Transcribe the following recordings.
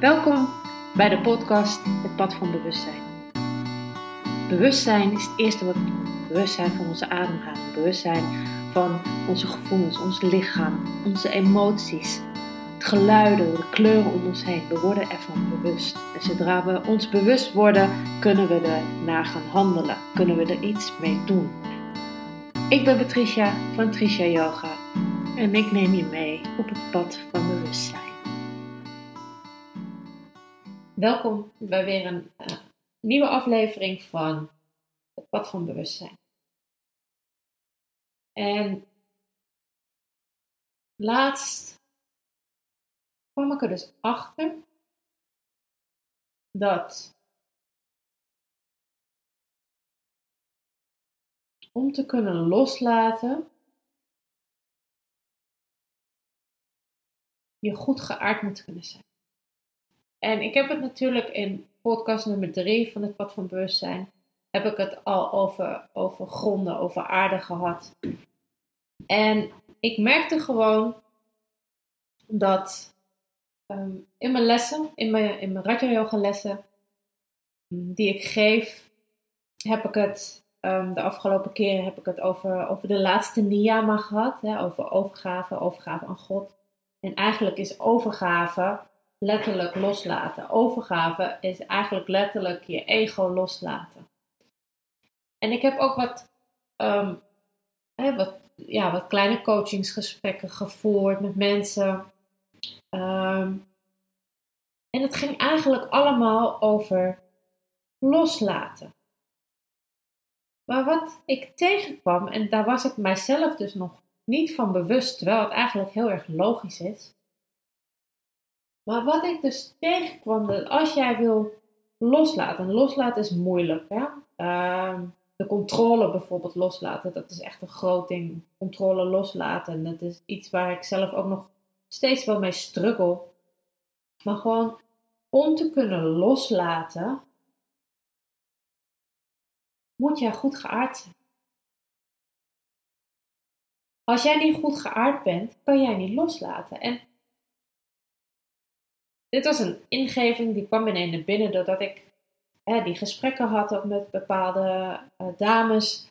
Welkom bij de podcast Het Pad van Bewustzijn. Bewustzijn is het eerste wat we doen. Bewustzijn van onze ademhaling, bewustzijn van onze gevoelens, ons lichaam, onze emoties, het geluiden, de kleuren om ons heen. We worden ervan bewust. En zodra we ons bewust worden, kunnen we er naar gaan handelen, kunnen we er iets mee doen. Ik ben Patricia van Tricia Yoga en ik neem je mee op het pad van bewustzijn. Welkom bij weer een uh, nieuwe aflevering van het pad van bewustzijn. En laatst kwam ik er dus achter dat om te kunnen loslaten je goed geaard moet kunnen zijn. En ik heb het natuurlijk in podcast nummer 3 van het pad van bewustzijn, heb ik het al over, over gronden, over aarde gehad. En ik merkte gewoon dat ehm, in mijn lessen, in mijn, in mijn Raja Yoga lessen, mm, die ik geef, heb ik het um, de afgelopen keren heb ik het over, over de laatste niyama gehad, hè, over overgave, overgave aan God. En eigenlijk is overgave letterlijk loslaten. Overgave is eigenlijk letterlijk je ego loslaten. En ik heb ook wat, um, hè, wat, ja, wat kleine coachingsgesprekken gevoerd met mensen. Um, en het ging eigenlijk allemaal over loslaten. Maar wat ik tegenkwam, en daar was ik mijzelf dus nog niet van bewust, terwijl het eigenlijk heel erg logisch is. Maar wat ik dus tegenkwam, dat als jij wil loslaten, en loslaten is moeilijk, hè? Uh, de controle bijvoorbeeld loslaten, dat is echt een groot ding. Controle loslaten, dat is iets waar ik zelf ook nog steeds wel mee struggle. Maar gewoon om te kunnen loslaten, moet jij goed geaard zijn. Als jij niet goed geaard bent, kan jij niet loslaten. En dit was een ingeving die kwam ineens naar binnen doordat ik hè, die gesprekken had met bepaalde uh, dames.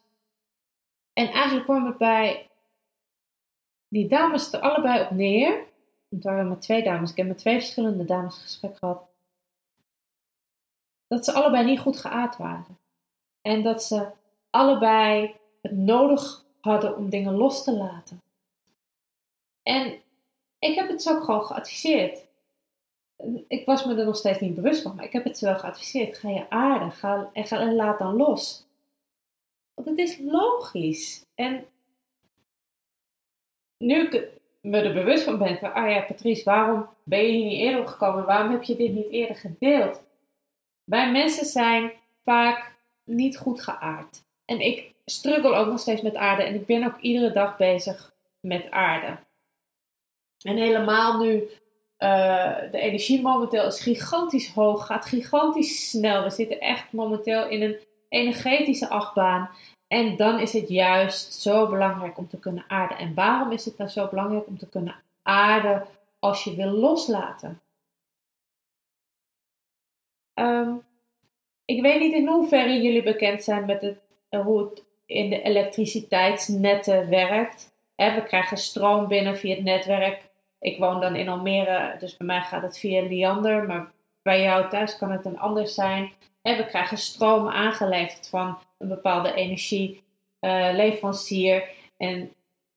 En eigenlijk kwam het bij die dames er allebei op neer. Het waren maar twee dames. Ik heb met twee verschillende dames gesprek gehad. Dat ze allebei niet goed geaard waren. En dat ze allebei het nodig hadden om dingen los te laten. En ik heb het ze ook gewoon geadviseerd. Ik was me er nog steeds niet bewust van, maar ik heb het ze wel geadviseerd. Ga je aarden ga, en, ga, en laat dan los. Want het is logisch. En nu ik me er bewust van ben van, ah ja, Patrice, waarom ben je hier niet eerder opgekomen? Waarom heb je dit niet eerder gedeeld? Wij mensen zijn vaak niet goed geaard. En ik struggle ook nog steeds met aarde en ik ben ook iedere dag bezig met aarde. En helemaal nu uh, de energie momenteel is gigantisch hoog, gaat gigantisch snel. We zitten echt momenteel in een energetische achtbaan. En dan is het juist zo belangrijk om te kunnen aarden. En waarom is het nou zo belangrijk om te kunnen aarden als je wil loslaten? Um, ik weet niet in hoeverre jullie bekend zijn met het, eh, hoe het in de elektriciteitsnetten werkt. we krijgen stroom binnen via het netwerk. Ik woon dan in Almere, dus bij mij gaat het via Liander. Maar bij jou thuis kan het dan anders zijn. we krijgen stroom aangeleverd van een bepaalde energieleverancier. Uh, en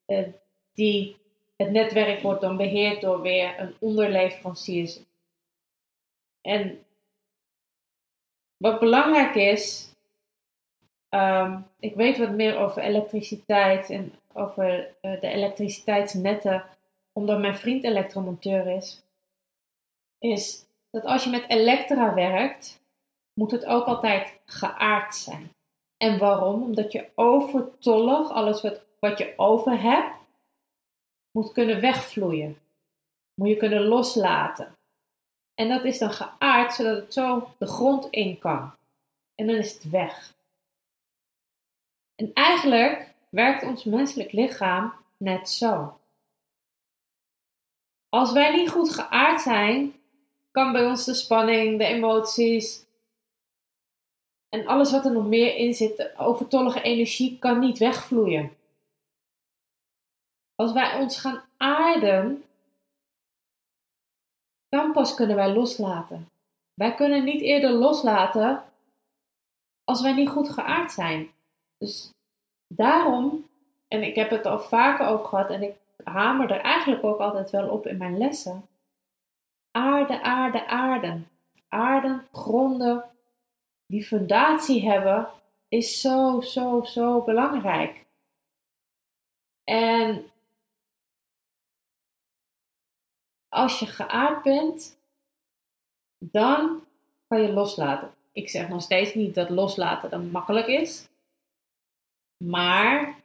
uh, die, het netwerk wordt dan beheerd door weer een onderleverancier. En wat belangrijk is, um, ik weet wat meer over elektriciteit en over uh, de elektriciteitsnetten, omdat mijn vriend elektromonteur is, is dat als je met elektra werkt, moet het ook altijd geaard zijn. En waarom? Omdat je overtollig, alles wat, wat je over hebt, moet kunnen wegvloeien. Moet je kunnen loslaten. En dat is dan geaard zodat het zo de grond in kan. En dan is het weg. En eigenlijk werkt ons menselijk lichaam net zo. Als wij niet goed geaard zijn, kan bij ons de spanning, de emoties en alles wat er nog meer in zit, de overtollige energie, kan niet wegvloeien. Als wij ons gaan aarden, dan pas kunnen wij loslaten. Wij kunnen niet eerder loslaten als wij niet goed geaard zijn. Dus daarom, en ik heb het al vaker over gehad en ik hamer er eigenlijk ook altijd wel op in mijn lessen. Aarde, aarde, aarden. Aarden, gronden, die fundatie hebben, is zo, zo, zo belangrijk. En als je geaard bent, dan kan je loslaten. Ik zeg nog steeds niet dat loslaten dan makkelijk is. Maar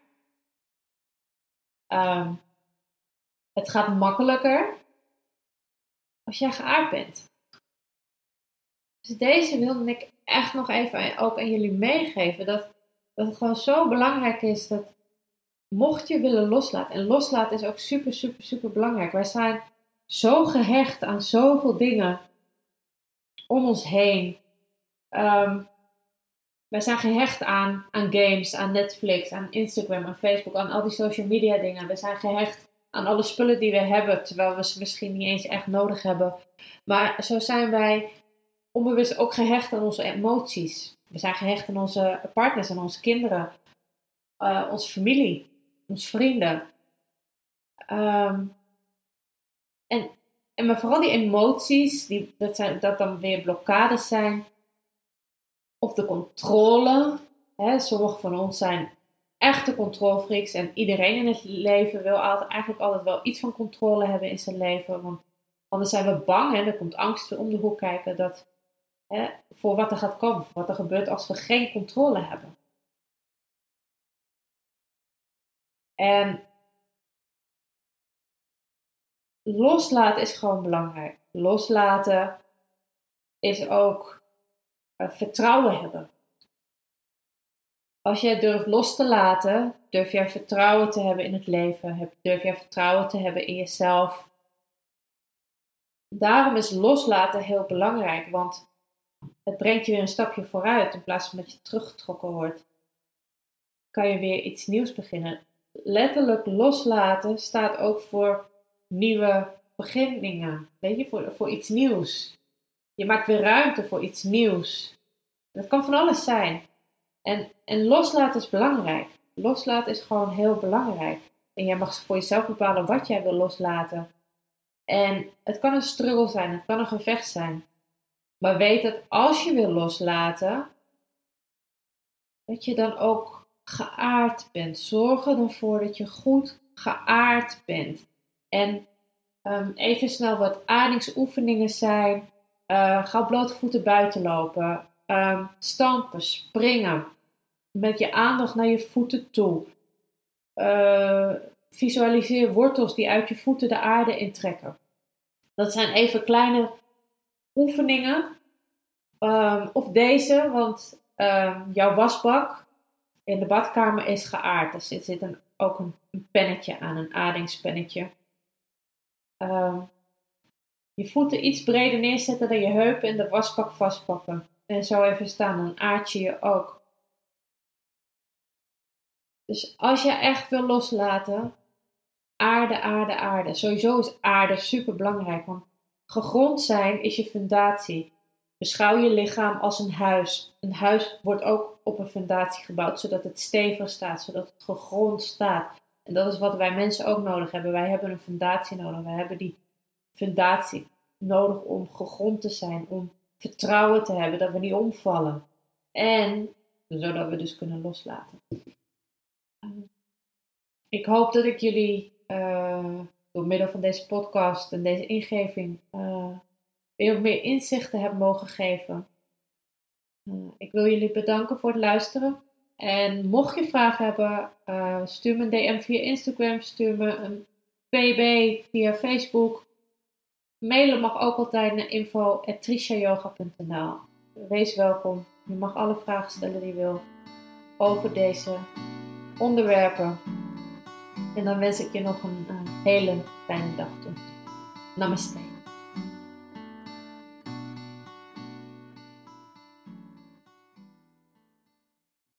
um, het gaat makkelijker als jij geaard bent. Dus deze wilde ik echt nog even ook aan jullie meegeven. Dat, dat het gewoon zo belangrijk is dat mocht je willen loslaten. En loslaten is ook super, super, super belangrijk. Wij zijn zo gehecht aan zoveel dingen om ons heen. Um, wij zijn gehecht aan, aan games, aan Netflix, aan Instagram, aan Facebook, aan al die social media dingen. We zijn gehecht aan alle spullen die we hebben, terwijl we ze misschien niet eens echt nodig hebben. Maar zo zijn wij onbewust ook gehecht aan onze emoties. We zijn gehecht aan onze partners, aan onze kinderen, uh, onze familie, onze vrienden. Um, en, en maar vooral die emoties, die, dat, zijn, dat dan weer blokkades zijn. Of de controle. Hè, sommige van ons zijn echte controlfreaks. En iedereen in het leven wil altijd, eigenlijk altijd wel iets van controle hebben in zijn leven. Want anders zijn we bang. en Er komt angst om de hoek kijken. Dat, hè, voor wat er gaat komen. Wat er gebeurt als we geen controle hebben. En loslaten is gewoon belangrijk. Loslaten is ook uh, vertrouwen hebben. Als jij durft los te laten, durf jij vertrouwen te hebben in het leven, durf jij vertrouwen te hebben in jezelf. Daarom is loslaten heel belangrijk, want het brengt je weer een stapje vooruit in plaats van dat je teruggetrokken wordt. Kan je weer iets nieuws beginnen. Letterlijk loslaten staat ook voor nieuwe beginningen. Weet je, voor, voor iets nieuws. Je maakt weer ruimte voor iets nieuws. Dat kan van alles zijn. En, en loslaten is belangrijk. Loslaten is gewoon heel belangrijk. En jij mag voor jezelf bepalen wat jij wil loslaten. En het kan een struggle zijn, het kan een gevecht zijn. Maar weet dat als je wil loslaten, dat je dan ook geaard bent. Zorg er dan voor dat je goed geaard bent. En um, even snel wat aardingsoefeningen zijn. Uh, ga blote voeten buiten lopen. Um, stampen, springen. Met je aandacht naar je voeten toe. Uh, visualiseer wortels die uit je voeten de aarde intrekken. Dat zijn even kleine oefeningen. Um, of deze, want jouw wasbak in de badkamer is geaard. Er zit, zit een, ook een, pennetje aan, een aardingspennetje. Ehm, je voeten iets breder neerzetten dan je heupen in de wasbak vastpakken. En zo even staan, dan aard je je ook. Dus als je echt wil loslaten, aarde, aarde, aarde. Sowieso is aarde super belangrijk, want gegrond zijn is je fundatie. Beschouw je lichaam als een huis. Een huis wordt ook op een fundatie gebouwd, zodat het stevig staat, zodat het gegrond staat. En dat is wat wij mensen ook nodig hebben. Wij hebben een fundatie nodig. Wij hebben die fundatie nodig om gegrond te zijn, om vertrouwen te hebben dat we niet omvallen. En zodat we dus kunnen loslaten. Ik hoop dat ik jullie uh, door middel van deze podcast en deze ingeving uh, weer meer inzichten heb mogen geven. Uh, ik wil jullie bedanken voor het luisteren. En mocht je vragen hebben, stuur me een DM via Instagram, stuur me een PB via Facebook. Mailen mag ook altijd naar info.trishayoga.nl Wees welkom. Je mag alle vragen stellen die je wil over deze onderwerpen. En dan wens ik je nog een, een hele fijne dag. Namaste.